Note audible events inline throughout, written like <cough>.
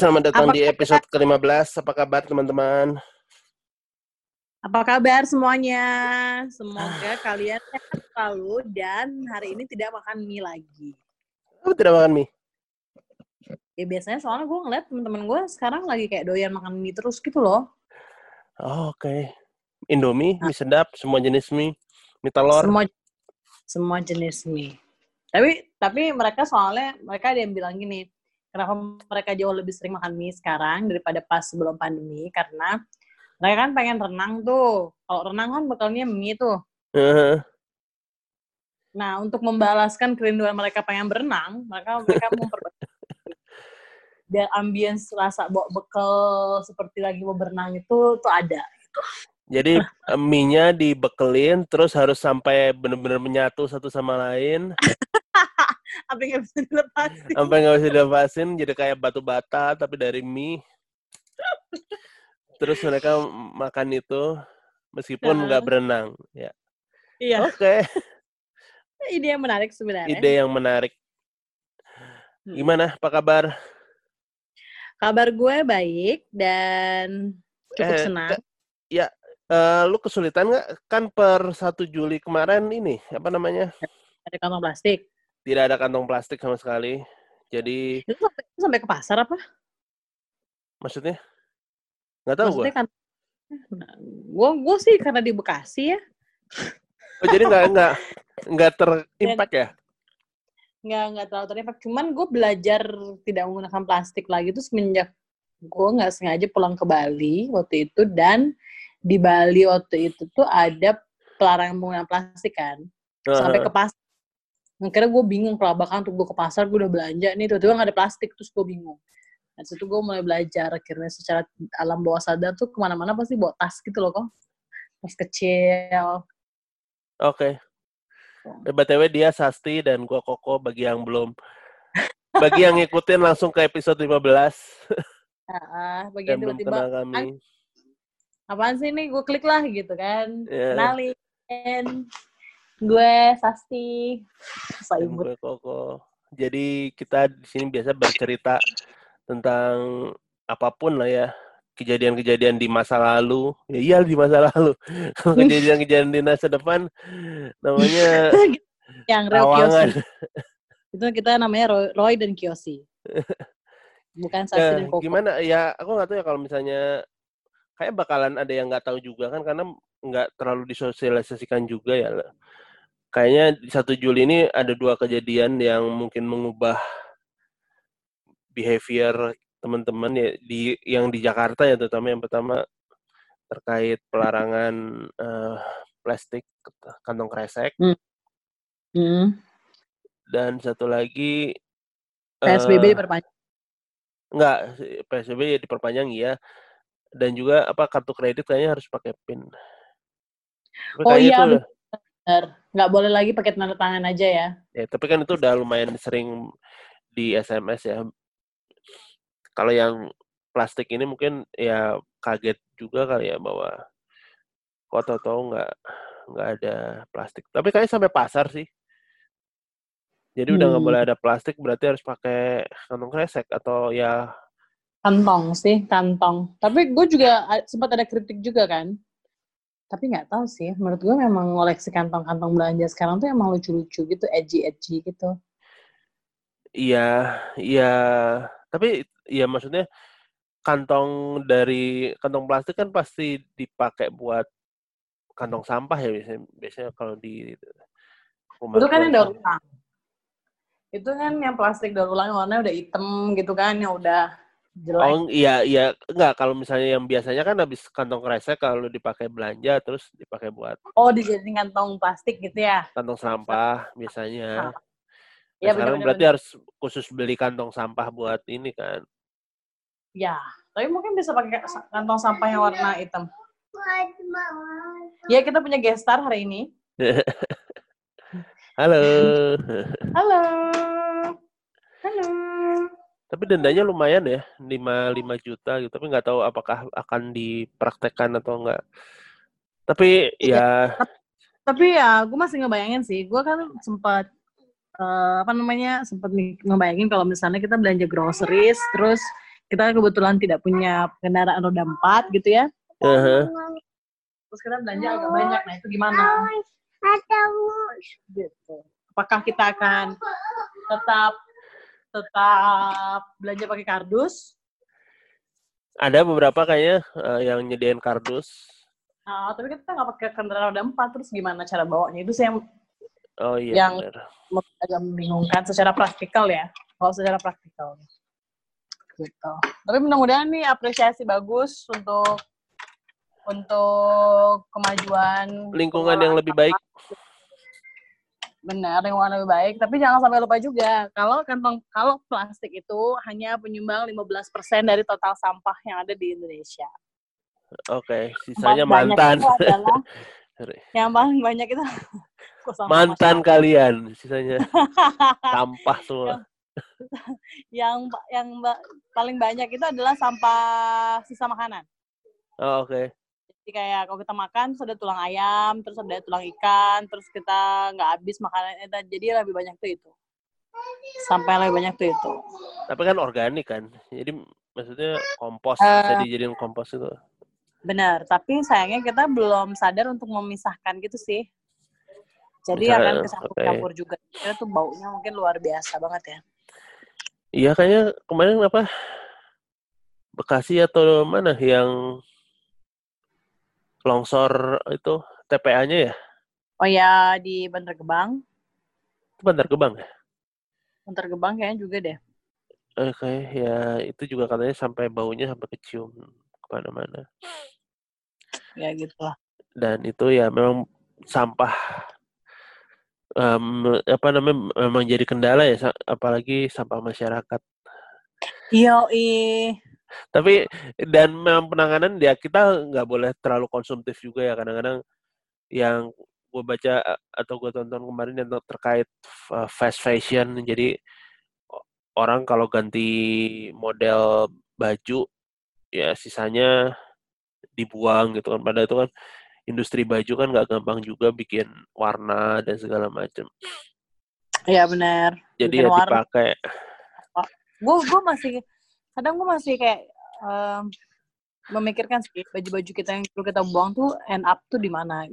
selamat datang Apa di episode ke-15. Apa kabar teman-teman? Apa kabar semuanya? Semoga kalian sehat selalu dan hari ini tidak makan mie lagi. Apa tidak makan mie? Ya biasanya soalnya gue ngeliat temen-temen gue sekarang lagi kayak doyan makan mie terus gitu loh. Oh, Oke. Indomie, mie sedap, semua jenis mie. Mie telur. Semua semua jenis mie. Tapi tapi mereka soalnya mereka ada yang bilang gini, kenapa mereka jauh lebih sering makan mie sekarang daripada pas sebelum pandemi karena mereka kan pengen renang tuh. Kalau renang kan bekalnya mie tuh. Heeh. Nah, untuk membalaskan kerinduan mereka pengen berenang, maka mereka memperbaiki <laughs> biar ambience rasa bawa bekal seperti lagi mau berenang itu tuh ada. Jadi <laughs> eh, mie-nya dibekelin, terus harus sampai benar-benar menyatu satu sama lain, <laughs> Apa yang nggak bisa dilepasin? sampai nggak bisa dilepasin, jadi kayak batu bata tapi dari mie. Terus mereka makan itu meskipun Nah. nggak berenang. Ya. Iya, Oke, <laughs> ide yang menarik sebenarnya. ide yang menarik. Hmm. Gimana? Apa kabar? Kabar gue baik dan cukup Eh, senang. Eh, lu kesulitan nggak? Kan per 1 Juli kemarin ini, apa namanya? Ada kantong plastik. Tidak ada kantong plastik sama sekali. Jadi, Itu sampai, itu sampai ke pasar apa? maksudnya? Nggak tahu gue. Kan gue gue sih karena di Bekasi ya, Oh, jadi nggak nggak nggak terimpact ya? nggak nggak terlalu terimpact. Cuman gue belajar tidak menggunakan plastik lagi itu semenjak gue nggak sengaja pulang ke Bali waktu itu dan di Bali waktu itu tuh ada pelarangan penggunaan plastik kan sampai ke pasar. Akhirnya gue bingung kelabakan untuk gue ke pasar gue udah belanja nih tiba-tiba nggak ada plastik terus gue bingung. Dari situ gue mulai belajar akhirnya secara alam bawah sadar tuh ke mana-mana pasti bawa tas gitu loh kok tas kecil. Oke. Eh, BTW dia Sasti dan gua Koko bagi yang belum bagi yang ngikutin langsung ke episode 15 Ah, dan bagian belum tiba-tiba kenal kami. apaan sih nih gue klik lah gitu kan Ya. kenalin gue Sasti Dan gue Koko. Jadi kita di sini biasa bercerita tentang apa pun lah ya. Kejadian-kejadian di masa lalu. Ya iya di masa lalu. Kalau <laughs> kejadian-kejadian di masa depan namanya <laughs> yang rawangan. Itu kita namanya Roy, Roy dan Kiyosi bukan Sasti Ya, dan Koko gimana ya aku nggak tahu ya kalau misalnya kayak bakalan ada yang nggak tahu juga kan karena nggak terlalu disosialisasikan juga ya kayaknya di satu Juli ini ada dua kejadian yang mungkin mengubah behavior teman-teman ya di yang di Jakarta ya terutama yang pertama terkait pelarangan eh, plastik kantong kresek. Hmm, dan satu lagi PSBB eh, diperpanjang. Enggak, PSBB ya diperpanjang iya. Dan juga apa kartu kredit kayaknya harus pakai PIN. Tapi Oh iya, itu nggak boleh lagi pakai tanda tangan aja ya ya, tapi kan itu udah lumayan sering di SMS ya. Kalau yang plastik ini mungkin ya kaget juga kali ya bahwa kok tahu-tahu nggak nggak ada plastik. Tapi kayaknya sampai pasar sih. Jadi udah nggak Hmm. boleh ada plastik berarti harus pakai kantong kresek atau ya kantong sih kantong tapi gue juga sempat ada kritik juga kan tapi nggak tahu sih menurut gue memang ngoleksi kantong-kantong belanja sekarang tuh emang lucu-lucu gitu edgy-edgy gitu Iya, iya. Tapi ya maksudnya kantong dari kantong plastik kan pasti dipakai buat kantong sampah ya biasanya. Biasanya kalau di rumah itu kan yang daur ulang itu kan yang plastik daur ulang warnanya udah hitam gitu kan yang udah jelek Oh iya iya enggak kalau misalnya yang biasanya kan habis kantong kresek kalau dipakai belanja terus dipakai buat oh dijadiin kantong plastik gitu ya kantong sampah biasanya. Nah, Iya, sekarang benar-benar. berarti harus khusus beli kantong sampah buat ini kan. ya tapi mungkin bisa pakai kantong sampah yang warna hitam ya kita punya guest star hari ini <laughs> Halo. halo <laughs> halo Tapi dendanya lumayan ya, 5 5 juta gitu. Tapi nggak tahu apakah akan dipraktekkan atau enggak. Tapi ya tapi ya gue masih ngebayangin sih gue kan sempat uh, apa namanya sempat ngebayangin kalau misalnya kita belanja groceries terus kita kebetulan tidak punya kendaraan roda empat gitu ya. Uh-huh. Terus kita belanja agak banyak. Nah, itu gimana? Gitu. Apakah kita akan tetap tetap belanja pakai kardus? Ada beberapa kayaknya uh, yang nyediain kardus. Nah, tapi kita nggak pakai kendaraan roda empat, terus gimana cara bawanya? Itu sih yang oh, iya, yang agak membingungkan secara praktikal ya. Kalau secara praktikal gitu. Tapi mudah-mudahan nih apresiasi bagus untuk untuk kemajuan lingkungan yang lebih baik. Benar, lingkungan lebih baik. Tapi jangan sampai lupa juga, kalau kantong kalau plastik itu hanya penyumbang 15% dari total sampah yang ada di Indonesia. Oke, sisanya mantan. Adalah, <laughs> yang paling banyak itu <laughs> mantan kalian, sisanya <laughs> sampah semua yang yang paling banyak itu adalah sampah sisa makanan. Oh, oke. Okay. Jadi kayak kalau kita makan terus ada tulang ayam, terus ada tulang ikan, terus kita nggak habis makanannya, jadi lebih banyak tuh itu. Sampai lebih banyak tuh itu. Tapi kan organik kan, jadi maksudnya kompos uh, bisa dijadiin kompos itu. Benar, tapi sayangnya kita belum sadar untuk memisahkan gitu sih. Jadi Misalnya, akan kecampur-campur okay. juga. Itu tuh baunya mungkin luar biasa banget ya. Iya kayaknya kemarin apa Bekasi atau mana yang longsor itu TPA-nya ya? Oh ya di Bantar Gebang. Itu Bantar Gebang ya? Bantar Gebang kayaknya juga deh. Oke, okay, ya itu juga katanya sampai baunya sampai kecium ke mana-mana. Ya gitu lah. Dan itu ya memang sampah um, apa namanya memang jadi kendala ya apalagi sampah masyarakat. Iya, Tapi dan memang penanganan ya kita nggak boleh terlalu konsumtif juga ya kadang-kadang yang gue baca atau gue tonton kemarin yang terkait fast fashion jadi orang kalau ganti model baju ya sisanya dibuang gitu kan pada itu kan industri baju kan nggak gampang juga bikin warna dan segala macam. Iya benar. Jadi bikin ya dipakai. Gue gue masih kadang gue masih kayak um, memikirkan sih baju-baju kita yang perlu kita buang tuh end up tuh di mana.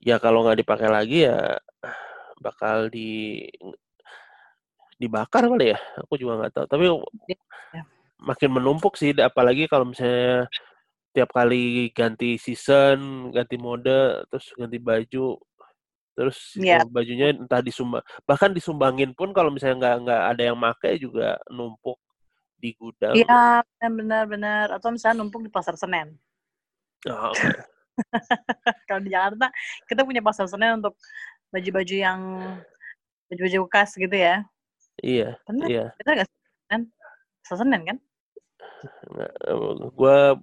Ya kalau nggak dipakai lagi ya bakal di dibakar kali ya. Aku juga nggak tahu. Tapi ya. makin menumpuk sih, apalagi kalau misalnya tiap kali ganti season, ganti mode, terus ganti baju, terus yeah. bajunya entah disumbang, bahkan disumbangin pun kalau misalnya nggak nggak ada yang make juga numpuk di gudang. Iya, benar-benar. Atau misalnya numpuk di pasar Senen. Oh, okay. <laughs> kalau di Jakarta kita punya pasar Senen untuk baju-baju yang baju-baju bekas gitu ya. Iya. Benar. Iya. Benar nggak Senen? Pasar Senen kan? Nggak, gua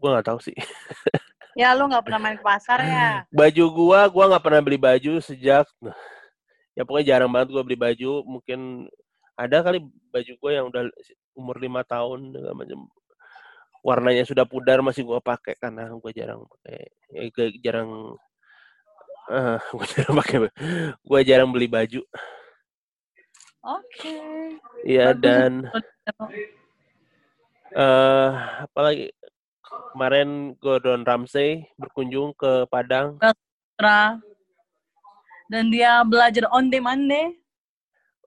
Gua nggak tahu sih. <laughs> Ya lu nggak pernah main ke pasar ya? Baju gua, gua nggak pernah beli baju sejak ya pokoknya jarang banget gua beli baju. Mungkin ada kali baju gua yang udah umur lima tahun macam warnanya sudah pudar masih gua pakai karena gua jarang pakai ya, jarang uh, <laughs> gua jarang pakai gua jarang beli baju. Oke. Okay. Iya dan <laughs> eh uh, apalagi kemarin Gordon Ramsay berkunjung ke Padang. Dan dia belajar on demand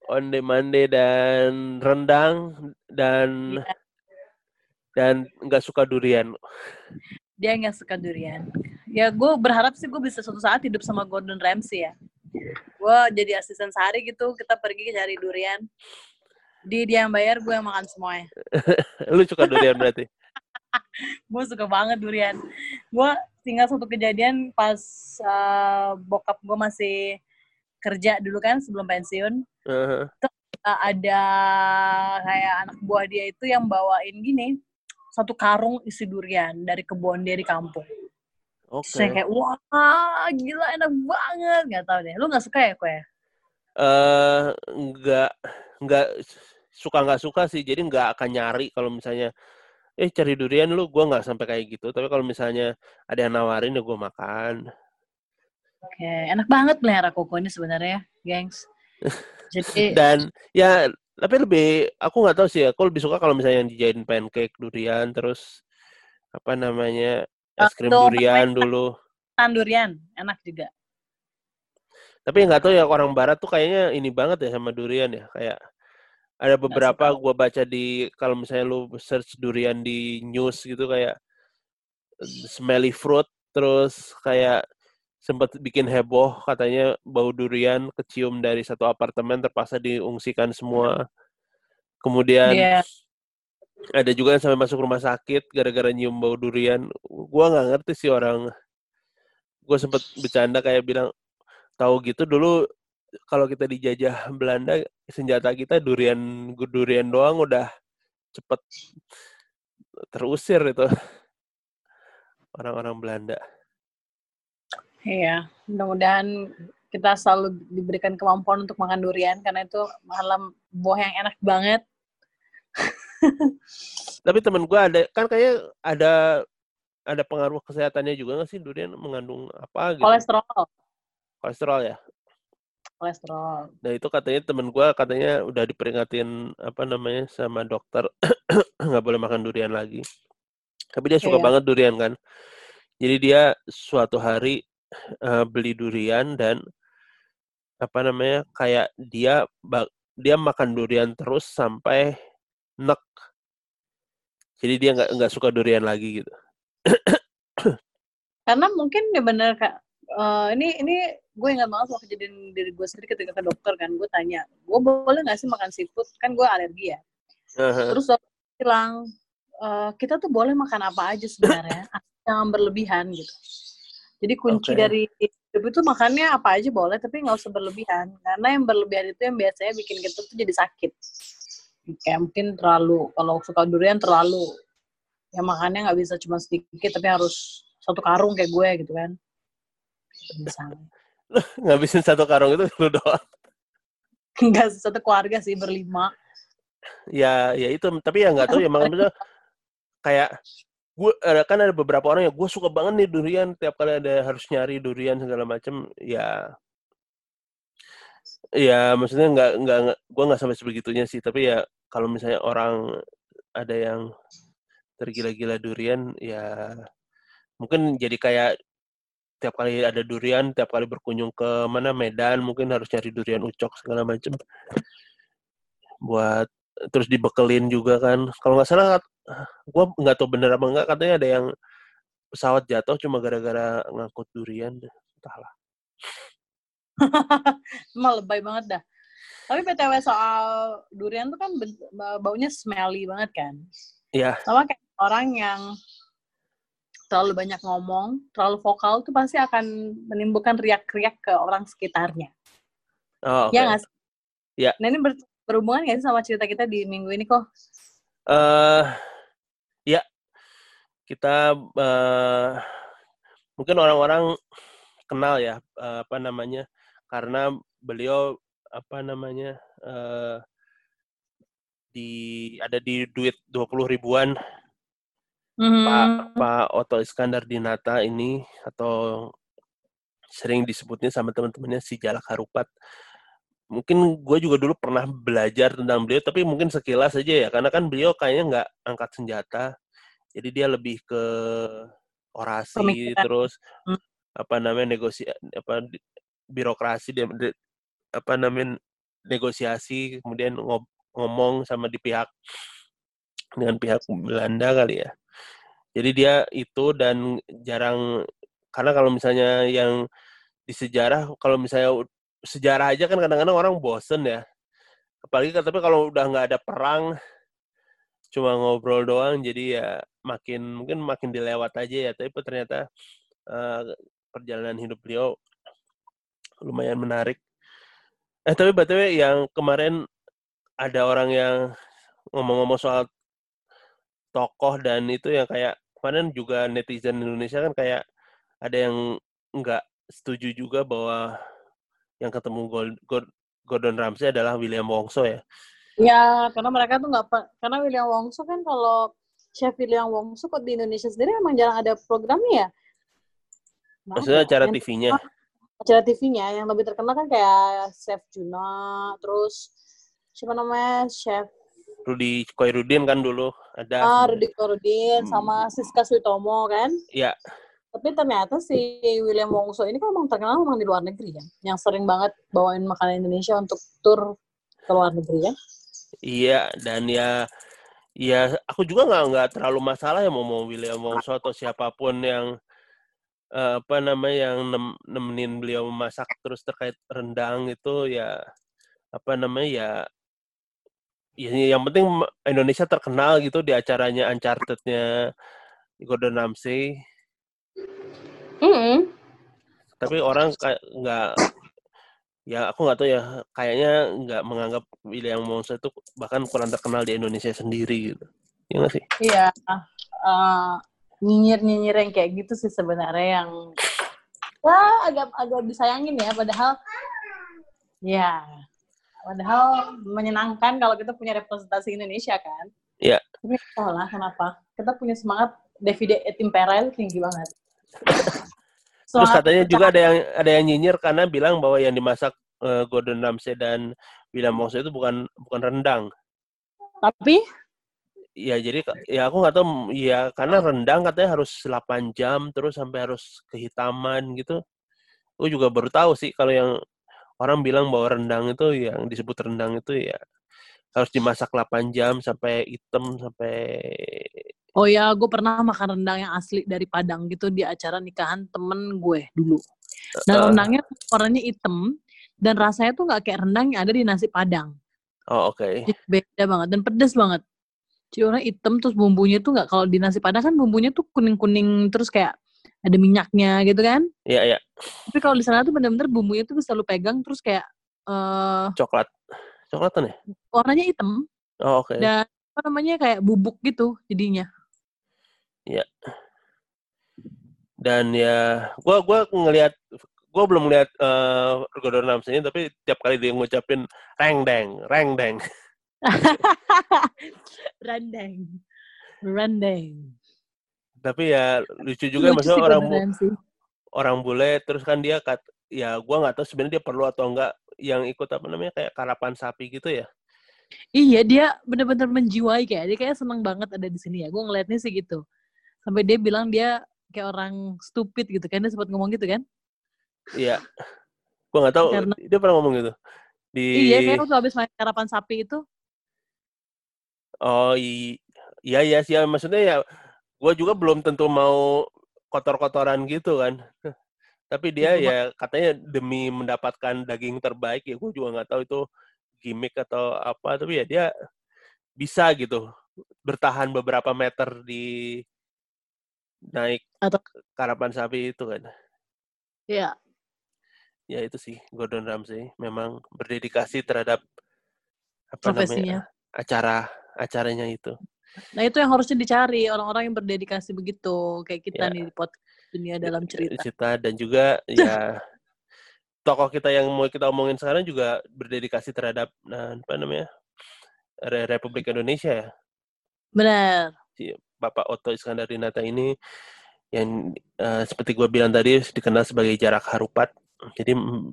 On demand dan rendang dan yeah. dan nggak suka durian. Dia nggak suka durian. Ya gue berharap sih gue bisa suatu saat hidup sama Gordon Ramsay ya. Gue jadi asisten sehari gitu, kita pergi cari durian. Di dia yang bayar, gue yang makan semuanya. <laughs> Lu suka durian berarti? <laughs> gue suka banget durian. Gue tinggal satu kejadian pas uh, bokap gue masih kerja dulu kan sebelum pensiun. Uh-huh. Terus, uh, ada kayak anak buah dia itu yang bawain gini satu karung isi durian dari kebun dia di kampung. Oke. Okay. Saya kayak wah gila enak banget nggak tahu deh. Lu nggak suka ya kue? Eh uh, nggak nggak suka nggak suka sih. Jadi nggak akan nyari kalau misalnya eh cari durian lu gue nggak sampai kayak gitu tapi kalau misalnya ada yang nawarin ya gue makan oke enak banget melihara koko ini sebenarnya gengs <laughs> Jadi <laughs> Dan ya tapi lebih aku nggak tahu sih aku lebih suka kalau misalnya yang dijadiin pancake durian terus apa namanya es krim durian dulu. tan durian enak juga. Tapi nggak tahu ya orang barat tuh kayaknya ini banget ya sama durian ya kayak ada beberapa gua baca di kalau misalnya lu search durian di news gitu kayak smelly fruit terus kayak sempat bikin heboh katanya bau durian kecium dari satu apartemen terpaksa diungsikan semua. Kemudian Iya. ada juga yang sampai masuk rumah sakit gara-gara nyium bau durian. Gua nggak ngerti sih orang. Gue sempet bercanda kayak bilang tahu gitu dulu kalau kita dijajah Belanda senjata kita durian durian doang udah cepet terusir itu orang-orang Belanda. Iya, mudah-mudahan kita selalu diberikan kemampuan untuk makan durian karena itu malam buah yang enak banget. <laughs> Tapi temen gue ada kan kayak ada ada pengaruh kesehatannya juga nggak sih durian mengandung apa gitu? Kolesterol, Kolesterol ya. kolesterol. Nah itu katanya temen gue katanya udah diperingatin apa namanya sama dokter <clears throat> nggak boleh makan durian lagi. Tapi dia suka Iya. banget durian kan. Jadi dia suatu hari eh, beli durian dan apa namanya kayak dia dia makan durian terus sampai nek. Jadi dia nggak nggak suka durian lagi gitu. <coughs> Karena mungkin ya bener kak. eh, ini ini gue ingat banget waktu kejadian diri gue sendiri ketika ke dokter kan gue tanya gue boleh nggak sih makan seafood kan gue alergi ya Aha. terus dokter bilang "Eh, kita tuh boleh makan apa aja sebenarnya jangan berlebihan gitu jadi kunci Oke. dari hidup itu makannya apa aja boleh tapi nggak usah berlebihan. Karena yang berlebihan itu yang biasanya bikin kita tuh jadi sakit. Kayak mungkin terlalu kalau suka durian terlalu. Ya makannya nggak bisa cuma sedikit tapi harus satu karung kayak gue gitu kan. Misalnya. Ngabisin satu karung itu lu doang. <laughs> enggak satu keluarga sih berlima. Ya ya itu. Tapi ya nggak tahu ya makanya kayak gue kan ada beberapa orang yang gue suka banget nih durian tiap kali ada harus nyari durian segala macem ya. Ya maksudnya nggak nggak gue nggak sampai sebegitunya sih tapi ya kalau misalnya orang ada yang tergila-gila durian ya mungkin jadi kayak tiap kali ada durian tiap kali berkunjung ke mana Medan mungkin harus nyari durian ucok segala macem. Buat terus dibekelin juga kan. Kalau nggak salah gue nggak tahu bener apa enggak katanya ada yang pesawat jatuh cuma gara-gara ngangkut durian entahlah <laughs> Emang lebay banget dah. Tapi PTW soal durian tuh kan baunya smelly banget kan. Iya. Sama kayak orang yang terlalu banyak ngomong, terlalu vokal tuh pasti akan menimbulkan riak-riak ke orang sekitarnya. oh, oke Ya nggak sih? Iya. Nah ini ber- berhubungan nggak sih sama cerita kita di minggu ini kok? eh ya kita eh mungkin orang-orang kenal ya eh, apa namanya karena beliau apa namanya eh di ada di duit 20 ribuan Pak Hmm. Pak Oto Iskandar Dinata ini atau sering disebutnya sama teman-temannya si Jalak Harupat. Mungkin gue juga dulu pernah belajar tentang beliau, tapi mungkin sekilas aja ya, karena kan beliau kayaknya nggak angkat senjata, jadi dia lebih ke orasi Pemikiran. terus Hmm. apa namanya negosi apa birokrasi dia di- apa namanya negosiasi kemudian ngob- ngomong sama di pihak dengan pihak Belanda kali ya. Jadi dia itu dan jarang karena kalau misalnya yang di sejarah kalau misalnya sejarah aja kan kadang-kadang orang bosen ya. Apalagi tapi kalau udah nggak ada perang cuma ngobrol doang jadi ya makin mungkin makin dilewat aja ya tapi ternyata eh, perjalanan hidup beliau lumayan menarik. Eh tapi btw yang kemarin ada orang yang ngomong-ngomong soal tokoh dan itu yang kayak kemarin juga netizen Indonesia kan kayak ada yang nggak setuju juga bahwa yang ketemu Gordon Ramsay adalah William Wongso ya. Ya, karena mereka tuh nggak karena William Wongso kan kalau chef William Wongso kok di Indonesia sendiri emang jarang ada programnya ya. Maksudnya ya? acara TV-nya. acara TV-nya yang lebih terkenal kan kayak Chef Juna, terus siapa namanya Chef Rudi Koirudin kan dulu ada. ah, Rudi Korudin Hmm. sama Siska Suitomo kan. Iya. Tapi ternyata si William Wongso ini kan emang terkenal emang di luar negeri kan, yang sering banget bawain makanan Indonesia untuk tur ke luar negeri kan. Iya, dan ya ya aku juga nggak nggak terlalu masalah ya mau mau William Wongso atau siapa pun yang eh, apa namanya yang nem- nemenin beliau memasak terus terkait rendang itu ya apa namanya ya ya yang penting Indonesia terkenal gitu di acaranya Uncharted-nya Gordon Ramsay. Mm tapi orang nggak ya aku nggak tahu ya kayaknya nggak menganggap William Wongso itu bahkan kurang terkenal di Indonesia sendiri gitu ya nggak sih Iya, eh, nyinyir-nyinyir yang kayak gitu sih sebenarnya yang <laughs> ya agak agak disayangin ya, padahal ya padahal menyenangkan kalau kita punya representasi Indonesia kan. Iya. Tapi entah lah kenapa kita punya semangat Davide et Impera itu tinggi banget. <laughs> Terus Semangat katanya juga ada yang ada yang nyinyir karena bilang bahwa yang dimasak eh, Gordon Ramsay dan William Wongso itu bukan bukan rendang. tapi Ya jadi ya aku nggak tahu ya karena rendang katanya harus 8 jam terus sampai harus kehitaman gitu. Aku juga baru tahu sih kalau yang orang bilang bahwa rendang itu yang disebut rendang itu ya harus dimasak 8 jam sampai hitam sampai oh ya gue pernah makan rendang yang asli dari Padang gitu di acara nikahan temen gue dulu. Dan Eh. rendangnya warnanya hitam dan rasanya tuh nggak kayak rendang yang ada di nasi Padang. oh oke. Jadi beda banget dan pedes banget. Jadi orang hitam terus bumbunya tuh nggak kalau di nasi padang kan bumbunya tuh kuning kuning terus kayak ada minyaknya gitu kan. Iya ya Tapi kalau di sana tuh bener-bener bumbunya tuh bisa lu pegang terus kayak eh coklat. Coklatan ya? warnanya hitam Oh oke. dan apa namanya kayak bubuk gitu jadinya. Dan ya gua gua ngelihat gua belum ngelihat eh Gordon Ramsay ini tapi tiap kali dia ngucapin reng deng reng deng <laughs> Rendeng. Rendeng. tapi ya lucu juga Lucu maksudnya sih orang bu- Ramsay. orang bule terus kan dia kat ya gua nggak tahu sebenarnya dia perlu atau enggak yang ikut apa namanya kayak karapan sapi gitu ya Iya dia bener-bener menjiwai kayak dia kayak seneng banget ada di sini ya. Gue ngeliatnya sih gitu. Sampai dia bilang dia kayak orang stupid gitu kan dia sempat ngomong gitu kan. iya. Gua nggak tahu Karena- dia pernah ngomong gitu? Di Iya, kayak waktu habis main karapan sapi itu. oh iya iya sih ya, maksudnya ya gua juga belum tentu mau kotor-kotoran gitu kan. Tapi dia Iya, ya katanya demi mendapatkan daging terbaik ya gue juga nggak tahu itu gimmick atau apa. Tapi ya dia bisa gitu bertahan beberapa meter di naik Atau- karapan sapi itu kan Iya. ya itu sih Gordon Ramsay memang berdedikasi terhadap apa Profesinya. namanya acara acaranya itu Nah itu yang harusnya dicari orang-orang yang berdedikasi begitu kayak kita Ya. nih di podcast dunia dalam cerita. cerita dan juga <laughs> ya tokoh kita yang mau kita omongin sekarang juga berdedikasi terhadap nah, apa namanya Re- Republik Indonesia ya Benar. Bapak Otto Iskandar Dinata ini yang eh, seperti gue bilang tadi dikenal sebagai jarak harupat. Jadi mm,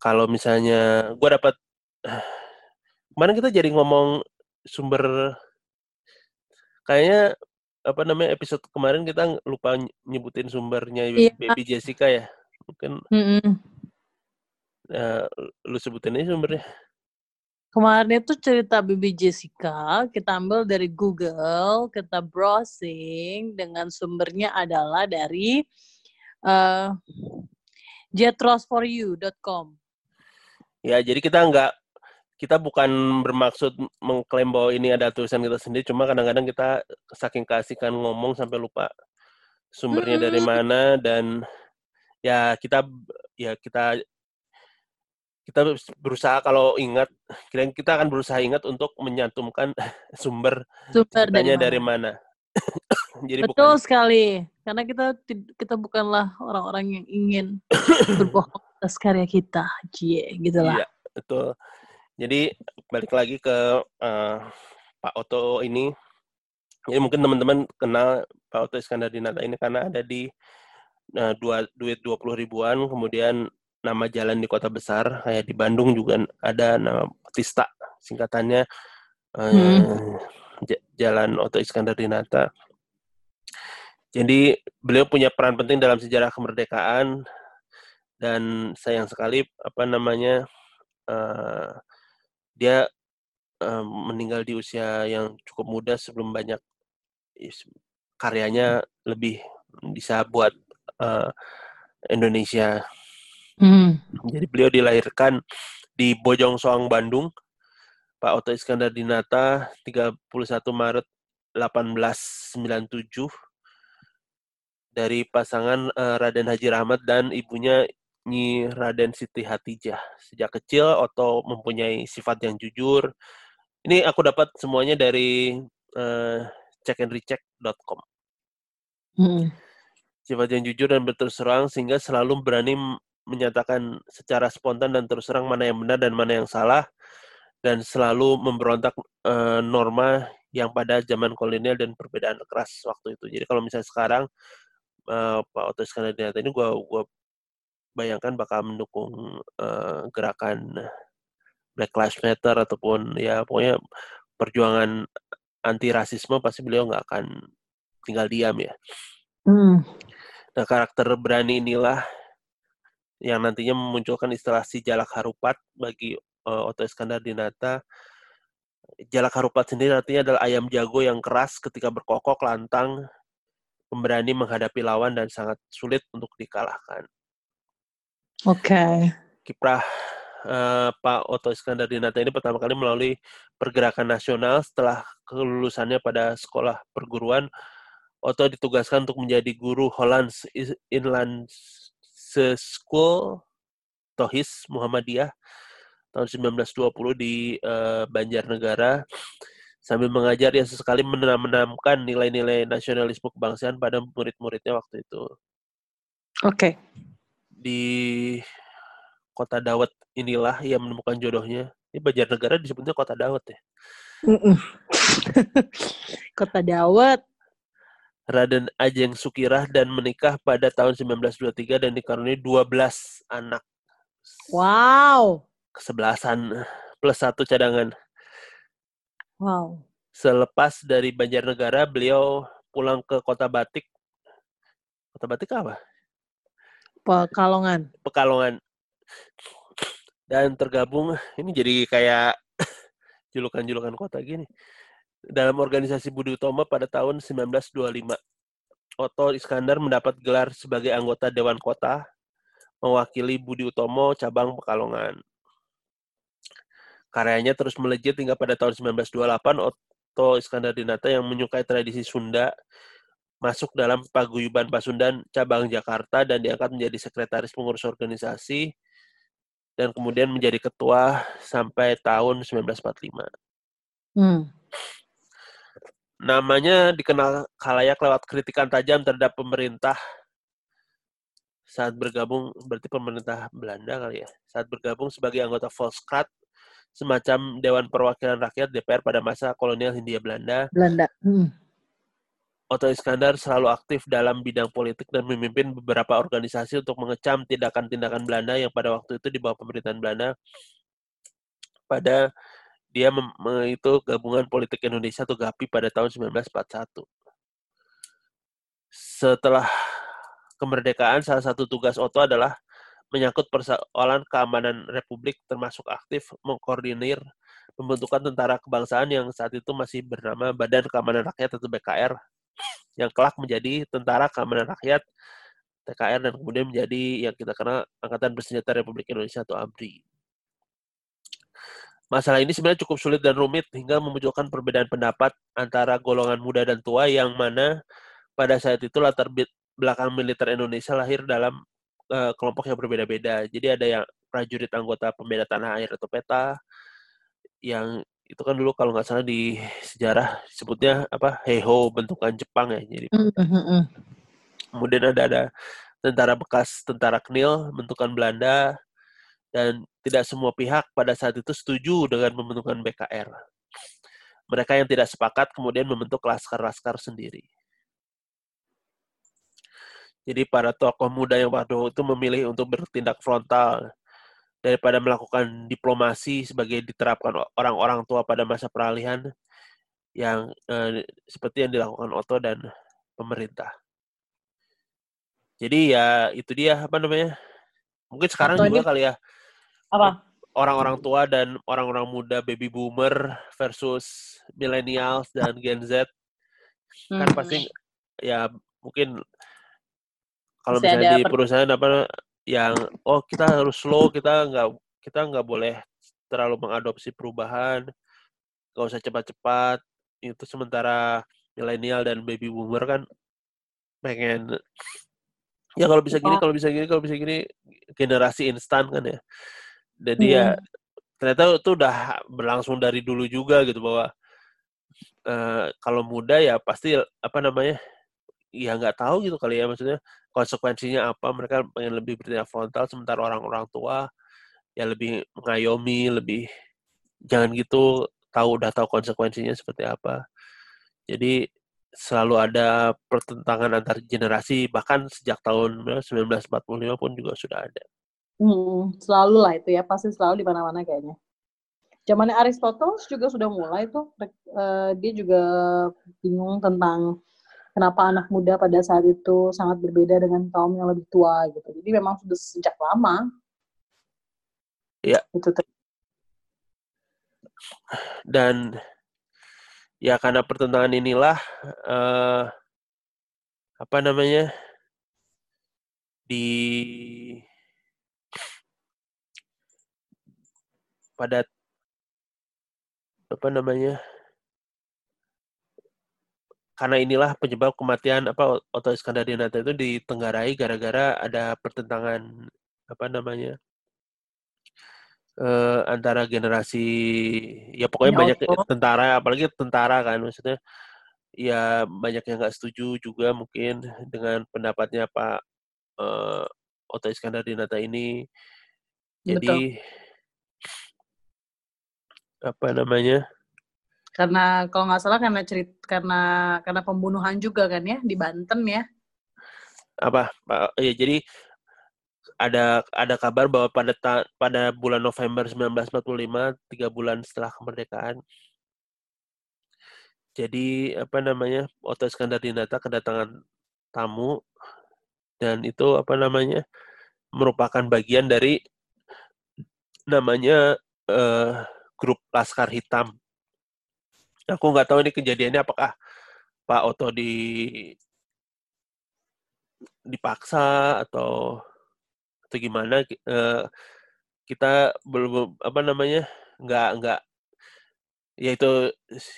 kalau misalnya gue dapat <sighs> kemarin kita jadi ngomong sumber kayaknya apa namanya episode kemarin kita lupa ny- nyebutin sumbernya Iya. Baby Jessica ya. Mungkin Mm-mm. eh, lu sebutin aja sumbernya. Kemarin itu cerita Bibi Jessica, kita ambil dari Google, kita browsing dengan sumbernya adalah dari uh, jetrosforyou.com. Ya, jadi kita nggak kita bukan bermaksud mengklaim bahwa ini ada tulisan kita sendiri, cuma kadang-kadang kita saking kasihkan ngomong sampai lupa sumbernya dari Mm-mm. mana dan ya kita ya kita kita berusaha kalau ingat kita kita akan berusaha ingat untuk menyantumkan <laughs> sumber Sumber dari mana? dari mana. <laughs> jadi Betul bukan sekali, karena kita kita bukanlah orang-orang yang ingin <coughs> berbohong atas karya kita, cie, gitulah. Iya, betul. Jadi balik lagi ke eh, Pak Oto ini. Jadi mungkin teman-teman kenal Pak Oto Iskandar Dinata ini karena ada di nah, dua duit dua puluh ribuan kemudian nama jalan di kota besar kayak di Bandung juga ada nama Tista singkatannya eh, Hmm. Jalan Oto Iskandar Dinata. Jadi beliau punya peran penting dalam sejarah kemerdekaan dan sayang sekali apa namanya uh, dia uh, meninggal di usia yang cukup muda sebelum banyak karyanya lebih bisa buat uh, Indonesia. Hmm. Jadi beliau dilahirkan di Bojong Soang, Bandung. Pak Oto Iskandar Dinata 31 Maret 1897 dari pasangan uh, Raden Haji Rahmat dan ibunya Nyi Raden Siti Hatijah. Sejak kecil Oto mempunyai sifat yang jujur. Ini aku dapat semuanya dari uh, checkandrecheck.com. Hmm. Sifat yang jujur dan berterus terang sehingga selalu berani menyatakan secara spontan dan terus terang mana yang benar dan mana yang salah dan selalu memberontak uh, norma yang pada zaman kolonial dan perbedaan keras waktu itu. Jadi kalau misalnya sekarang uh, Pak Otto Iskandar ini gue gua bayangkan bakal mendukung uh, gerakan Black Lives Matter ataupun ya pokoknya perjuangan anti rasisme pasti beliau nggak akan tinggal diam ya. Hmm. Nah karakter berani inilah yang nantinya memunculkan istilah si jalak harupat bagi uh, Oto Iskandar Dinata. Jalak harupat sendiri artinya adalah ayam jago yang keras ketika berkokok, lantang, pemberani menghadapi lawan dan sangat sulit untuk dikalahkan. Oke. Okay. Kiprah uh, Pak Oto Iskandar Dinata ini pertama kali melalui pergerakan nasional setelah kelulusannya pada sekolah perguruan. Oto ditugaskan untuk menjadi guru Hollands Inland School Tohis Muhammadiyah tahun 1920 di uh, Banjarnegara. Sambil mengajar, ia sesekali menanamkan nilai-nilai nasionalisme kebangsaan pada murid-muridnya waktu itu. Oke. Okay. Di kota Dawet inilah ia menemukan jodohnya. Ini Banjarnegara disebutnya kota Dawet ya. <laughs> kota Dawet. Raden Ajeng Sukirah dan menikah pada tahun 1923 dan dikaruniai 12 anak. Wow kesebelasan plus satu cadangan. Wow. Selepas dari Banjarnegara, beliau pulang ke Kota Batik. Kota Batik apa? Pekalongan. Pekalongan. Dan tergabung, ini jadi kayak <coughs> julukan-julukan kota gini. Dalam organisasi Budi Utomo pada tahun 1925. Otto Iskandar mendapat gelar sebagai anggota Dewan Kota, mewakili Budi Utomo cabang Pekalongan. Karyanya terus melejit hingga pada tahun 1928 Otto Iskandar Dinata yang menyukai tradisi Sunda masuk dalam paguyuban Pasundan cabang Jakarta dan diangkat menjadi sekretaris pengurus organisasi dan kemudian menjadi ketua sampai tahun 1945. Hmm. Namanya dikenal khalayak lewat kritikan tajam terhadap pemerintah saat bergabung berarti pemerintah Belanda kali ya saat bergabung sebagai anggota Volkskrant semacam Dewan Perwakilan Rakyat DPR pada masa kolonial Hindia Belanda. Belanda. Hmm. Otto Iskandar selalu aktif dalam bidang politik dan memimpin beberapa organisasi untuk mengecam tindakan-tindakan Belanda yang pada waktu itu di bawah pemerintahan Belanda. Pada dia mem, itu gabungan politik Indonesia atau GAPI pada tahun 1941. Setelah kemerdekaan, salah satu tugas Otto adalah menyangkut persoalan keamanan Republik termasuk aktif mengkoordinir pembentukan tentara kebangsaan yang saat itu masih bernama Badan Keamanan Rakyat atau BKR yang kelak menjadi Tentara Keamanan Rakyat TKR dan kemudian menjadi yang kita kenal Angkatan Bersenjata Republik Indonesia atau ABRI. Masalah ini sebenarnya cukup sulit dan rumit hingga memunculkan perbedaan pendapat antara golongan muda dan tua yang mana pada saat itu latar belakang militer Indonesia lahir dalam uh, kelompok yang berbeda-beda. Jadi ada yang prajurit anggota pembela tanah air atau PETA yang itu kan dulu kalau nggak salah di sejarah sebutnya apa Heiho bentukan Jepang ya. Jadi mm-hmm. kemudian ada ada tentara bekas tentara Knil bentukan Belanda dan tidak semua pihak pada saat itu setuju dengan pembentukan BKR. Mereka yang tidak sepakat kemudian membentuk laskar-laskar sendiri. Jadi para tokoh muda yang waktu itu memilih untuk bertindak frontal daripada melakukan diplomasi sebagai diterapkan orang-orang tua pada masa peralihan yang eh, seperti yang dilakukan Otto dan pemerintah. Jadi ya itu dia apa namanya? Mungkin sekarang Atau juga ini, kali ya. Apa? Orang-orang tua dan orang-orang muda baby boomer versus millennials dan Gen Z kan hmm. pasti ya mungkin kalau misalnya di perusahaan apa yang oh kita harus slow kita nggak kita nggak boleh terlalu mengadopsi perubahan nggak usah cepat-cepat itu sementara milenial dan baby boomer kan pengen ya kalau bisa gini kalau bisa gini kalau bisa gini generasi instan kan ya jadi hmm. ya ternyata itu udah berlangsung dari dulu juga gitu bahwa uh, kalau muda ya pasti apa namanya ya nggak tahu gitu kali ya maksudnya konsekuensinya apa mereka pengen lebih bertindak frontal sementara orang-orang tua ya lebih mengayomi lebih jangan gitu tahu udah tahu konsekuensinya seperti apa jadi selalu ada pertentangan antar generasi bahkan sejak tahun 1945 pun juga sudah ada. Hmm, selalu lah itu ya pasti selalu di mana-mana kayaknya. Zamannya Aristoteles juga sudah mulai tuh uh, dia juga bingung tentang kenapa anak muda pada saat itu sangat berbeda dengan kaum yang lebih tua gitu. Jadi memang sudah sejak lama. Iya. Itu dan ya karena pertentangan inilah uh, apa namanya di pada apa namanya karena inilah penyebab kematian apa Otto Iskandar Dinata itu ditenggarai gara-gara ada pertentangan apa namanya uh, antara generasi ya pokoknya ya, banyak oh. tentara apalagi tentara kan maksudnya ya banyak yang nggak setuju juga mungkin dengan pendapatnya Pak uh, Oto Iskandar Dinata ini jadi Betul. Apa namanya? Karena kalau nggak salah karena cerit karena karena pembunuhan juga kan ya di Banten ya. Apa? Ya jadi ada ada kabar bahwa pada ta, pada bulan November 1945 tiga bulan setelah kemerdekaan jadi apa namanya Otto Iskandar Dinata kedatangan tamu dan itu apa namanya merupakan bagian dari namanya uh, grup Laskar Hitam. Aku nggak tahu ini kejadiannya apakah Pak Otto di dipaksa atau atau gimana uh, kita belum apa namanya nggak nggak ya itu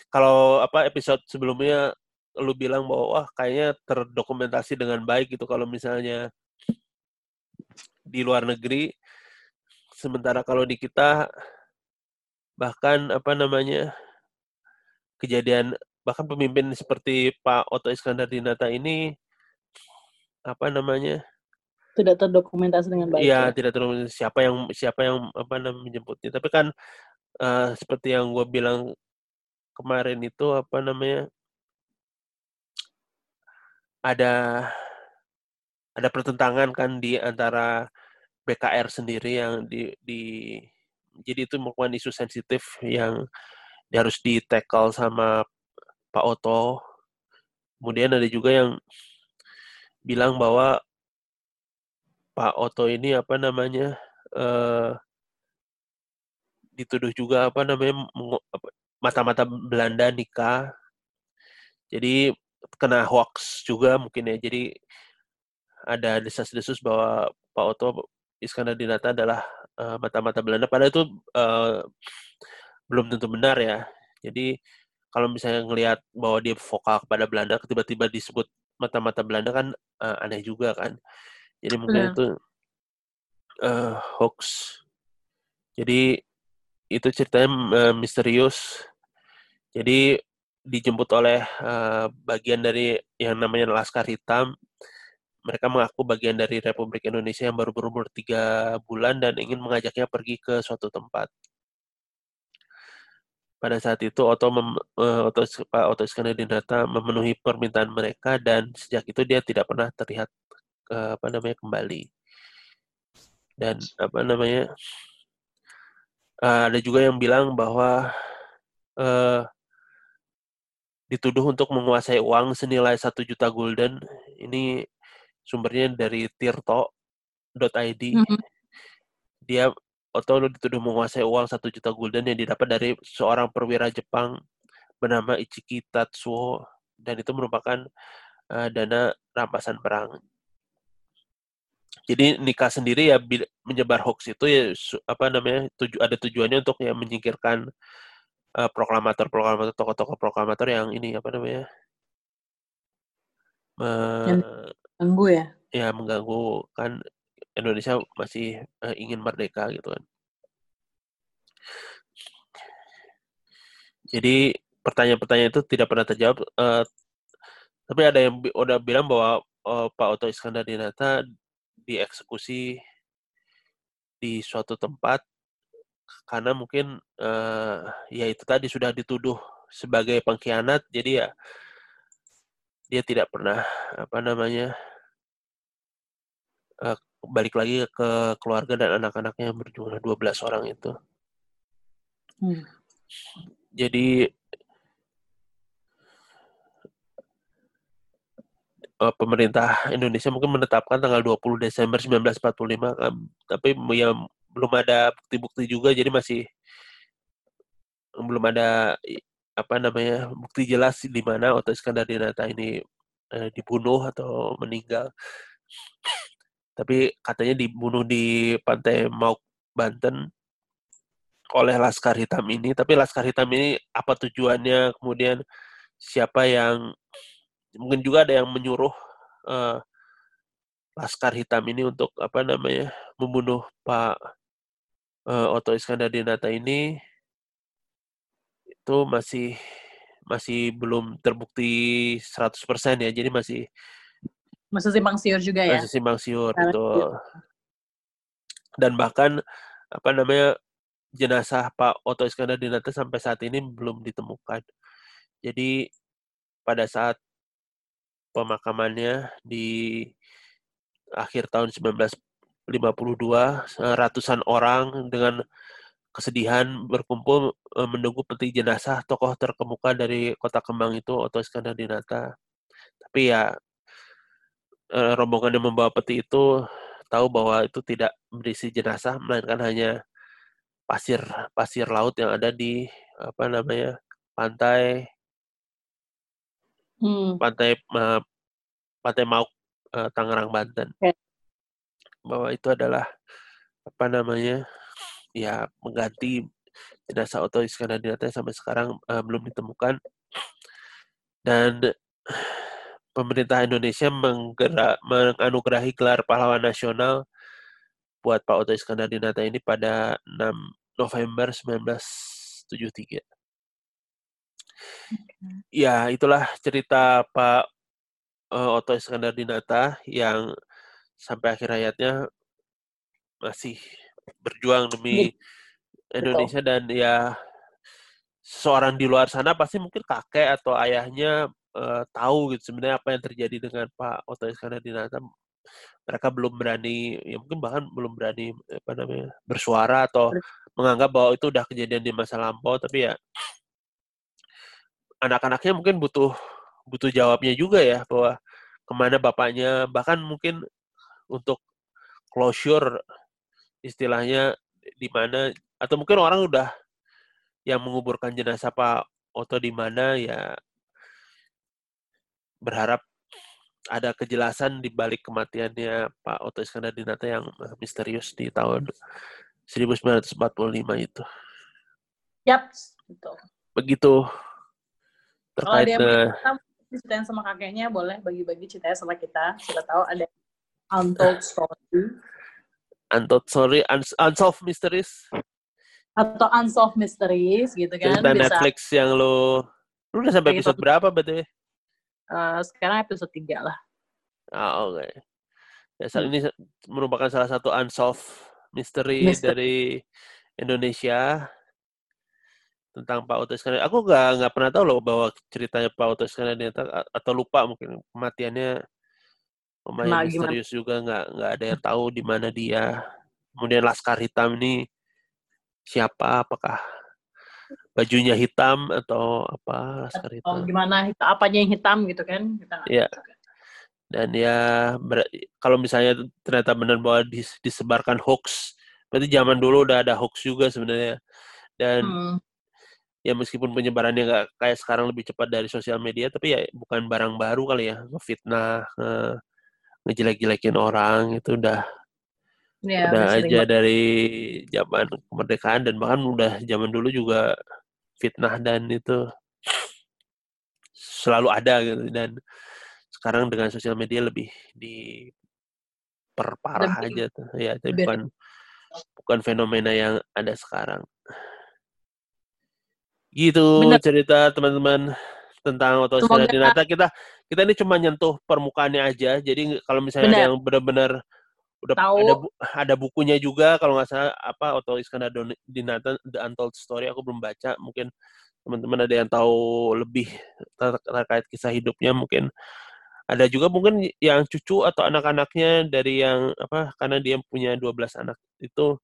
kalau apa episode sebelumnya lu bilang bahwa wah kayaknya terdokumentasi dengan baik gitu kalau misalnya di luar negeri sementara kalau di kita bahkan apa namanya kejadian bahkan pemimpin seperti Pak Otto Iskandar Dinata ini apa namanya tidak terdokumentasi dengan baik. Iya, ya? tidak terdokumentasi siapa yang siapa yang apa namanya menjemputnya. Tapi kan uh, seperti yang gue bilang kemarin itu apa namanya ada ada pertentangan kan di antara BKR sendiri yang di, di jadi itu merupakan isu sensitif yang harus di tackle sama Pak Oto. Kemudian ada juga yang bilang bahwa Pak Oto ini apa namanya uh, dituduh juga apa namanya mata-mata Belanda nikah. Jadi kena hoax juga mungkin ya. Jadi ada desas-desus bahwa Pak Oto Iskandar Dinata adalah uh, mata-mata Belanda. Padahal itu uh, belum tentu benar ya. Jadi kalau misalnya ngelihat bahwa dia vokal kepada Belanda, tiba-tiba disebut mata-mata Belanda kan uh, aneh juga kan. Jadi mungkin itu uh, hoax. Jadi itu ceritanya uh, misterius. Jadi dijemput oleh uh, bagian dari yang namanya Laskar Hitam. Mereka mengaku bagian dari Republik Indonesia yang baru berumur tiga bulan dan ingin mengajaknya pergi ke suatu tempat. Pada saat itu Otto, mem, uh, Otto, Pak Otto Iskandar memenuhi permintaan mereka dan sejak itu dia tidak pernah terlihat uh, apa namanya kembali. Dan apa namanya uh, ada juga yang bilang bahwa uh, dituduh untuk menguasai uang senilai satu juta gulden. Ini sumbernya dari tirto.id. Mm -hmm. Dia atau dituduh menguasai uang satu juta gulden yang didapat dari seorang perwira Jepang bernama Ichiki Tatsuo dan itu merupakan uh, dana rampasan perang. Jadi nikah sendiri ya menyebar hoax itu ya apa namanya tuju, ada tujuannya untuk ya menyingkirkan uh, proklamator-proklamator, tokoh-tokoh proklamator yang ini apa namanya? Mengganggu ya? Ya mengganggu kan Indonesia masih uh, ingin merdeka gitu kan. Jadi pertanyaan-pertanyaan itu tidak pernah terjawab. Uh, tapi ada yang udah bilang bahwa uh, Pak Oto Iskandar Dinata dieksekusi di suatu tempat karena mungkin uh, ya itu tadi sudah dituduh sebagai pengkhianat jadi ya dia tidak pernah apa namanya uh, balik lagi ke keluarga dan anak-anaknya yang berjumlah 12 orang itu. Hmm. Jadi uh, pemerintah Indonesia mungkin menetapkan tanggal 20 Desember 1945 kan, tapi ya belum ada bukti-bukti juga jadi masih belum ada apa namanya bukti jelas di mana Otto Iskandar Dinata ini eh, dibunuh atau meninggal. Tapi katanya dibunuh di pantai Mauk Banten oleh Laskar Hitam ini. Tapi Laskar Hitam ini apa tujuannya? Kemudian siapa yang mungkin juga ada yang menyuruh uh, Laskar Hitam ini untuk apa namanya membunuh Pak uh, Otto Iskandar Dinata ini itu masih masih belum terbukti 100% ya. Jadi masih masih simpang siur juga ya. Masih simpang siur itu. Dan bahkan apa namanya jenazah Pak Otto Iskandar Dinata sampai saat ini belum ditemukan. Jadi pada saat pemakamannya di akhir tahun 19 52 ratusan orang dengan kesedihan berkumpul eh, menunggu peti jenazah tokoh terkemuka dari kota Kembang itu Otto Iskandar Dinata. Tapi ya eh, rombongan yang membawa peti itu tahu bahwa itu tidak berisi jenazah melainkan hanya pasir pasir laut yang ada di apa namanya pantai hmm. pantai uh, pantai Mauk uh, Tangerang Banten. Okay bahwa itu adalah apa namanya ya mengganti jenazah Otto Iskandar Dinata yang sampai sekarang uh, belum ditemukan dan pemerintah Indonesia menggerak, menganugerahi gelar pahlawan nasional buat Pak Otto Iskandar Dinata ini pada 6 November 1973. Ya, itulah cerita Pak uh, Otto Iskandar Dinata yang sampai akhir hayatnya masih berjuang demi Indonesia Betul. dan ya seorang di luar sana pasti mungkin kakek atau ayahnya uh, tahu gitu sebenarnya apa yang terjadi dengan Pak Oto Iskandar Dinata mereka belum berani ya mungkin bahkan belum berani apa namanya bersuara atau menganggap bahwa itu udah kejadian di masa lampau. Tapi ya anak-anaknya mungkin butuh butuh jawabnya juga ya bahwa ke mana bapaknya. Bahkan mungkin untuk closure istilahnya di mana atau mungkin orang udah yang menguburkan jenazah Pak Oto di mana ya berharap ada kejelasan di balik kematiannya Pak Oto Iskandar Dinata yang misterius di tahun 1945 itu. Yap, betul. Begitu. Terkait Kalau dia ceritain sama kakeknya, boleh bagi-bagi ceritanya sama kita. Siapa tahu ada Untold Story. Untold Story, un- Unsolved Mysteries. Atau Unsolved Mysteries gitu kan. Cerita Netflix yang lo... Lu udah sampai episode episode berapa berarti? Uh, sekarang episode 3 lah. Ah, oke. Okay. Ya, hmm. ini merupakan salah satu unsolved mystery, mystery. dari Indonesia tentang Pak Oto Iskandar. Aku nggak nggak pernah tahu loh bahwa ceritanya Pak Oto Iskandar atau lupa mungkin kematiannya lumayan Nah, gimana? misterius juga nggak nggak ada yang tahu di mana dia kemudian laskar hitam ini siapa apakah bajunya hitam atau apa laskar Oh, hitam gimana hit- apanya yang hitam gitu kan? Kita juga. dan ya ber- kalau misalnya ternyata benar bahwa dis- disebarkan hoax berarti zaman dulu udah ada hoax juga sebenarnya dan Hmm. ya meskipun penyebarannya nggak kayak sekarang lebih cepat dari sosial media tapi ya bukan barang baru kali ya ngefitnah nge- ngejelek-jelekin orang itu udah Ya, udah aja banget. dari zaman kemerdekaan dan bahkan udah zaman dulu juga fitnah dan itu selalu ada gitu. Dan sekarang dengan sosial media lebih diperparah Lebih- aja tuh. Ya tapi bukan bukan fenomena yang ada sekarang. Gitu Bener. cerita teman-teman tentang otoskala Semoga- dinata kita kita ini cuma nyentuh permukaannya aja jadi kalau misalnya ada Bener. yang benar-benar udah Tahu. ada bu- ada bukunya juga kalau nggak salah apa Otto Iskandar Dinata The Untold Story aku belum baca mungkin teman-teman ada yang tahu lebih ter- terkait kisah hidupnya mungkin ada juga mungkin yang cucu atau anak-anaknya dari yang apa karena dia punya 12 anak itu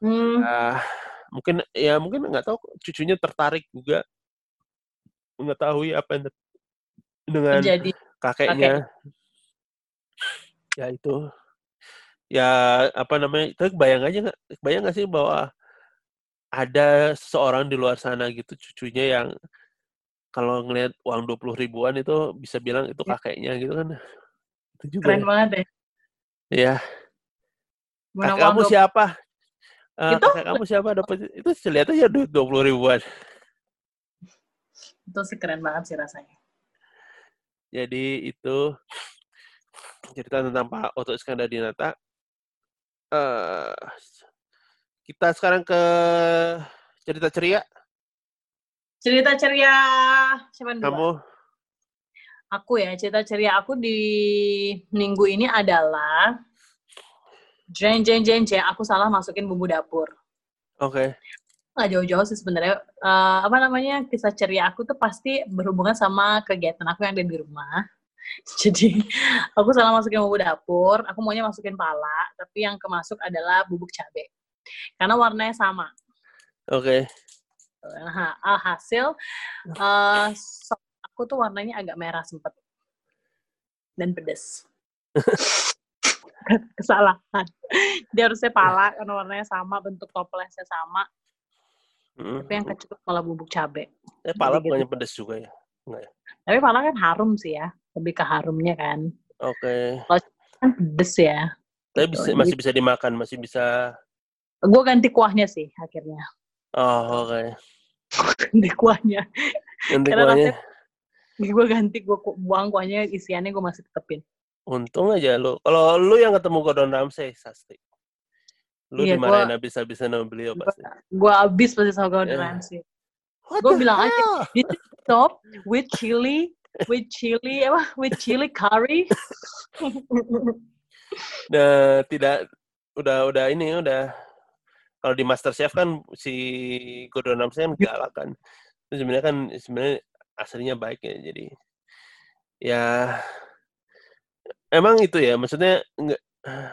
Hmm. ah, mungkin ya mungkin nggak tahu cucunya tertarik juga mengetahui apa yang dengan Menjadi kakeknya. Ya itu. Ya apa namanya itu bayang aja nggak bayang nggak sih bahwa ada seseorang di luar sana gitu cucunya yang kalau ngelihat uang dua puluh ribuan itu bisa bilang itu Ya. kakeknya gitu kan. Itu juga keren banget deh. ya Mana kakek kamu siapa? Eh, Itu? kakek kamu siapa? Dapat itu lihat aja duit dua puluh ribuan Itu sih keren banget sih rasanya. Jadi itu cerita tentang Pak Oto Iskandar Dinata. Eh, kita sekarang ke cerita ceria. Cerita ceria siapa dulu? Kamu Aku ya, cerita ceria aku di minggu ini adalah jeng jeng jeng jeng aku salah masukin bumbu dapur. oke? Nggak jauh-jauh sih sebenarnya. Eh, apa namanya kisah ceria aku tuh pasti berhubungan sama kegiatan aku yang ada di rumah. <laughs> Jadi aku salah masukin bumbu dapur, aku maunya masukin pala, tapi yang kemasuk adalah bubuk cabai. Karena warnanya sama. Oke. Nah, alhasil sop aku tuh warnanya agak merah sempet dan pedes. <laughs> Kesalahan. Dia harusnya pala karena warnanya sama, bentuk toplesnya sama, Mm. tapi yang kececut malah bubuk cabai. Eh, pala Jadi gitu. bukannya pedes juga ya? Tapi pala kan harum sih ya, lebih ke harumnya kan. Oke. Kan pedes ya. Tapi Gitu. bisa, masih bisa dimakan, masih bisa. Gue ganti kuahnya sih akhirnya. Oh, oke. <laughs> ganti kuahnya. Nanti Karena kuahnya, Gue ganti, gue buang kuahnya, isiannya gue masih tetepin. untung aja lu. Kalau lu yang ketemu Gordon Ramsay, Sasti. Lu Iya, dimarahin habis-habisan sama beliau pasti. Gue abis pasti sama Gordon Eh. Ramsay. Gua the bilang aja? This is top with chili, with chili, apa? With chili curry. <laughs> Nah, tidak udah udah ini udah kalau di MasterChef kan si Gordon Ramsay kan <laughs> galak kan. Itu sebenarnya kan sebenarnya aslinya baik ya. Jadi ya emang itu ya maksudnya enggak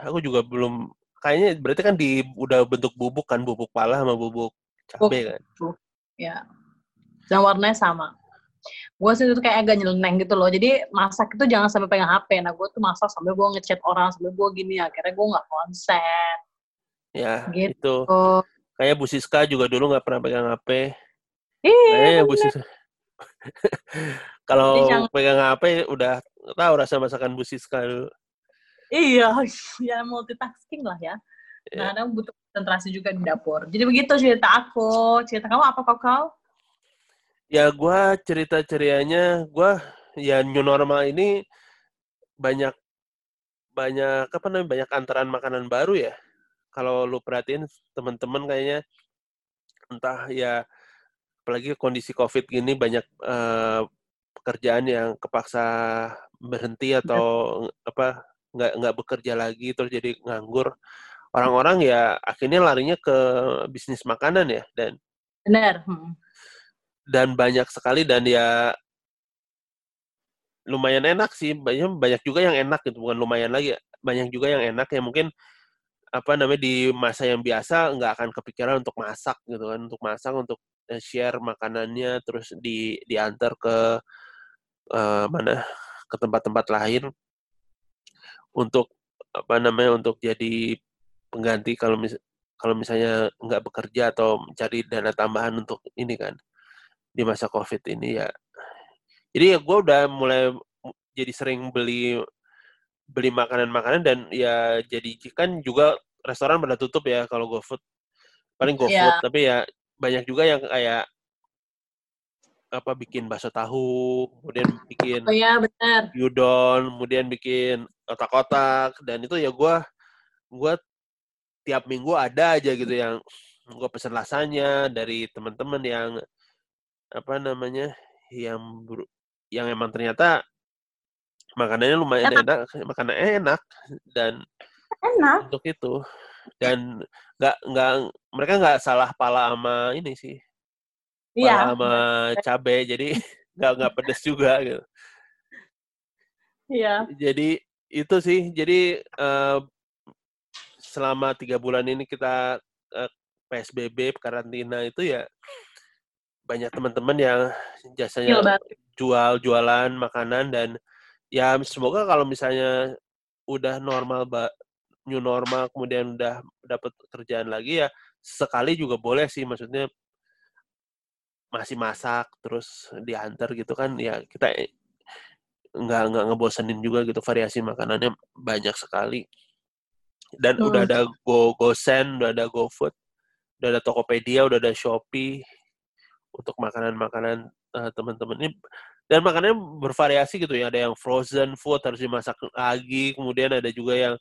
aku juga belum kayaknya berarti kan di udah bentuk bubuk kan bubuk pala sama bubuk cabe kan. ya. Dan warnanya sama. Gue sih itu kayak agak nyeleneng gitu loh. Jadi masak itu jangan sampai pegang HP. Nah gue tuh masak sambil gue ngechat orang, sambil gue gini. Akhirnya gue nggak konsen. Ya, Gitu. itu. Kayak Bu Siska juga dulu nggak pernah pegang HP. iya, Bu. Siska. <laughs> Kalau pegang HP udah tahu rasa masakan Bu Siska dulu. Iya, <laughs> ya multitasking lah ya. Nah, kadang butuh konsentrasi juga di dapur. Jadi begitu cerita aku. Cerita kamu apa kok kau? Ya gua cerita cerianya, gua ya new normal ini banyak banyak apa namanya banyak antaran makanan baru ya. Kalau lu perhatiin teman-teman kayaknya entah ya apalagi kondisi covid gini banyak eh, pekerjaan yang kepaksa berhenti atau apa nggak nggak bekerja lagi terus jadi nganggur orang-orang ya akhirnya larinya ke bisnis makanan ya dan Benar. Hmm. dan banyak sekali dan ya lumayan enak sih banyak banyak juga yang enak gitu bukan lumayan lagi banyak juga yang enak yang mungkin apa namanya di masa yang biasa nggak akan kepikiran untuk masak gitu kan untuk masak untuk eh, share makanannya terus di diantar ke uh, mana ke tempat-tempat lain untuk apa namanya untuk jadi pengganti kalau mis kalau misalnya nggak bekerja atau mencari dana tambahan untuk ini kan di masa covid ini ya jadi ya gue udah mulai jadi sering beli beli makanan-makanan dan ya jadi kan juga restoran pada tutup ya kalau GoFood paling GoFood yeah. tapi ya banyak juga yang kayak apa bikin bakso tahu kemudian bikin oh, ya, benar. udon kemudian bikin otak-otak dan itu ya gue gue tiap minggu ada aja gitu yang gue pesen rasanya dari teman-teman yang apa namanya yang yang emang ternyata makanannya lumayan enak, enak makanan enak dan enak. untuk itu dan nggak nggak mereka nggak salah pala sama ini sih iya. sama cabe jadi <laughs> nggak nggak pedes juga gitu. Iya. Jadi itu sih jadi uh, selama tiga bulan ini kita uh, psbb karantina itu ya banyak teman-teman yang jasanya jual jualan makanan dan ya semoga kalau misalnya udah normal new normal kemudian udah dapat kerjaan lagi ya sekali juga boleh sih maksudnya masih masak terus diantar gitu kan ya kita nggak nggak ngebosenin juga gitu variasi makanannya banyak sekali. Dan hmm. udah ada Go GoSend, udah ada GoFood, udah ada Tokopedia, udah ada Shopee, untuk makanan-makanan uh, teman-teman. Ini dan makanannya bervariasi gitu ya. Ada yang frozen food harus dimasak lagi kemudian ada juga yang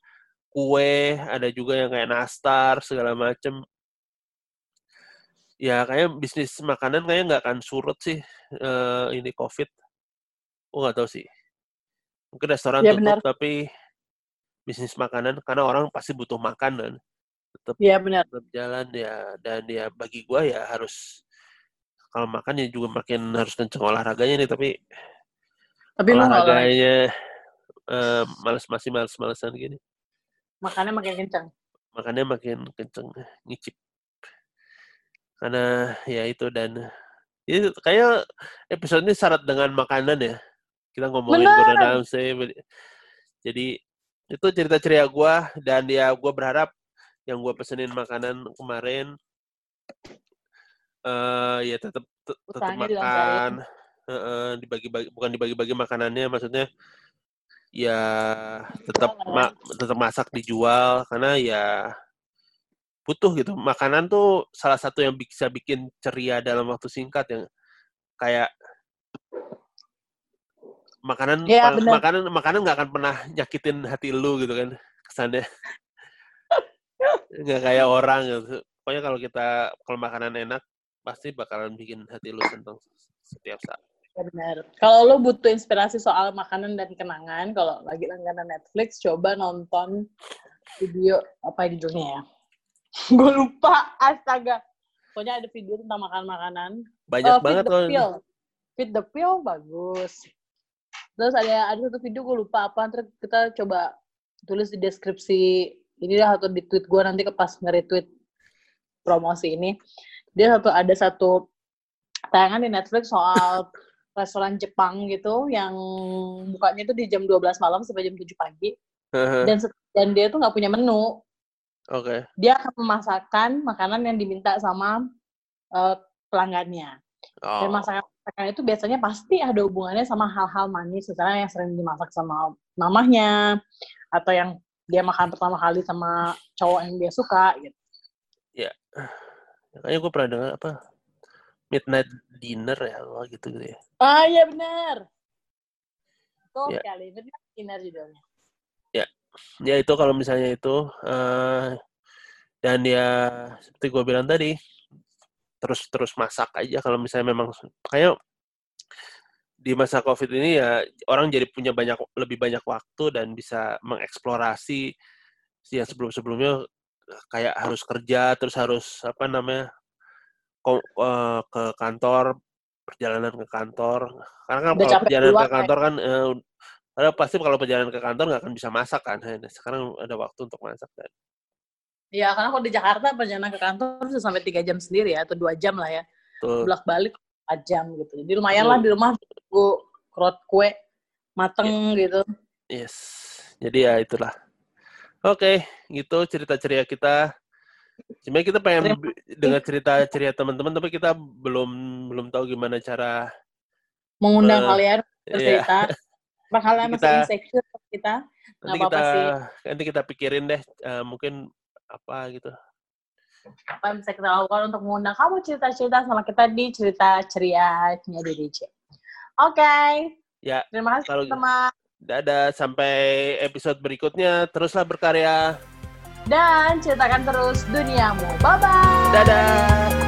kue ada juga yang kayak nastar segala macem. Ya kayak bisnis makanan kayak nggak akan surut sih uh, ini covid. Oh nggak tahu sih mungkin restoran ya, tutup benar. tapi bisnis makanan karena orang pasti butuh makan dan tetap ya, benar. tetap jalan ya. Dan ya bagi gua ya harus kalau makan ya juga makin harus kenceng olahraganya nih tapi tapi olahraganya uh, males masih males-malesan gini. Makannya makin kenceng. Makannya makin kenceng ngicip karena ya itu dan itu kayak episode ini syarat dengan makanan ya kita ngomongin Gordon Ramsay jadi itu cerita ceria gue dan ya gue berharap yang gue pesenin makanan kemarin uh, ya tetap tetap makan. uh, dibagi-bagi bukan dibagi-bagi makanannya maksudnya ya tetap ma tetap masak dijual karena ya butuh gitu. Makanan tuh salah satu yang bisa bikin ceria dalam waktu singkat yang kayak makanan ya, makanan makanan nggak akan pernah nyakitin hati lu gitu kan kesannya nggak kayak orang gitu pokoknya kalau kita kalau makanan enak pasti bakalan bikin hati lu seneng setiap saat. Ya benar. Kalau lo butuh inspirasi soal makanan dan kenangan, kalau lagi langganan Netflix, coba nonton video apa judulnya ya? <laughs> Gue lupa, astaga. Pokoknya ada video tentang makan-makanan. Banyak uh, banget loh. Fit the Pill bagus. Terus ada ada satu video gue lupa apa, ntar kita coba tulis di deskripsi ini dah atau di tweet gue nanti ke pas nge-retweet promosi ini dia satu ada satu tayangan di Netflix soal <laughs> restoran Jepang gitu yang bukanya itu di jam 12 malam sampai jam 7 pagi. Dan dan dia tuh nggak punya menu. Oke. Okay. Dia akan memasakkan makanan yang diminta sama uh, pelanggannya. Oh. Dan masakan masakan itu biasanya pasti ada hubungannya sama hal-hal manis, misalnya yang sering dimasak sama mamahnya atau yang dia makan pertama kali sama cowok yang dia suka gitu. Ya. Yeah Kayaknya gue pernah dengar apa midnight dinner ya apa gitu gitu ya. Ah iya benar. Tuh ya. kali midnight dinner judulnya. Ya, ya itu kalau misalnya itu uh, dan ya seperti gue bilang tadi terus terus masak aja kalau misalnya memang kayak di masa covid ini ya orang jadi punya banyak lebih banyak waktu dan bisa mengeksplorasi yang sebelum sebelumnya kayak harus kerja terus harus apa namanya uh, ke kantor perjalanan ke kantor. Karena kan Udah kalau perjalanan ke kantor kan, eh, pasti kalau perjalanan ke kantor nggak akan bisa masak kan. Nah, Sekarang ada waktu untuk masak kan. Iya, karena kalau di Jakarta perjalanan ke kantor bisa sampai tiga jam sendiri ya, atau dua jam lah ya. Bolak balik 4 jam gitu. Jadi lumayan lah di rumah gue kerot kue mateng gitu. yes. Jadi ya itulah. Oke, gitu cerita ceria kita. Sebenarnya kita pengen dengar cerita ceria teman-teman, tapi kita belum belum tahu gimana cara. Mengundang Eh, kalian bercerita. Apa kalian masih insecure kita? nanti kita sih. nanti kita pikirin deh, eh, mungkin apa gitu. Apa yang bisa kita lakukan untuk mengundang kamu cerita-cerita sama kita di cerita cerianya DJ. Oke. Ya, Terima kasih kalau- teman. Dadah, sampai episode berikutnya. Teruslah berkarya. Dan ceritakan terus duniamu. Bye-bye. Dadah.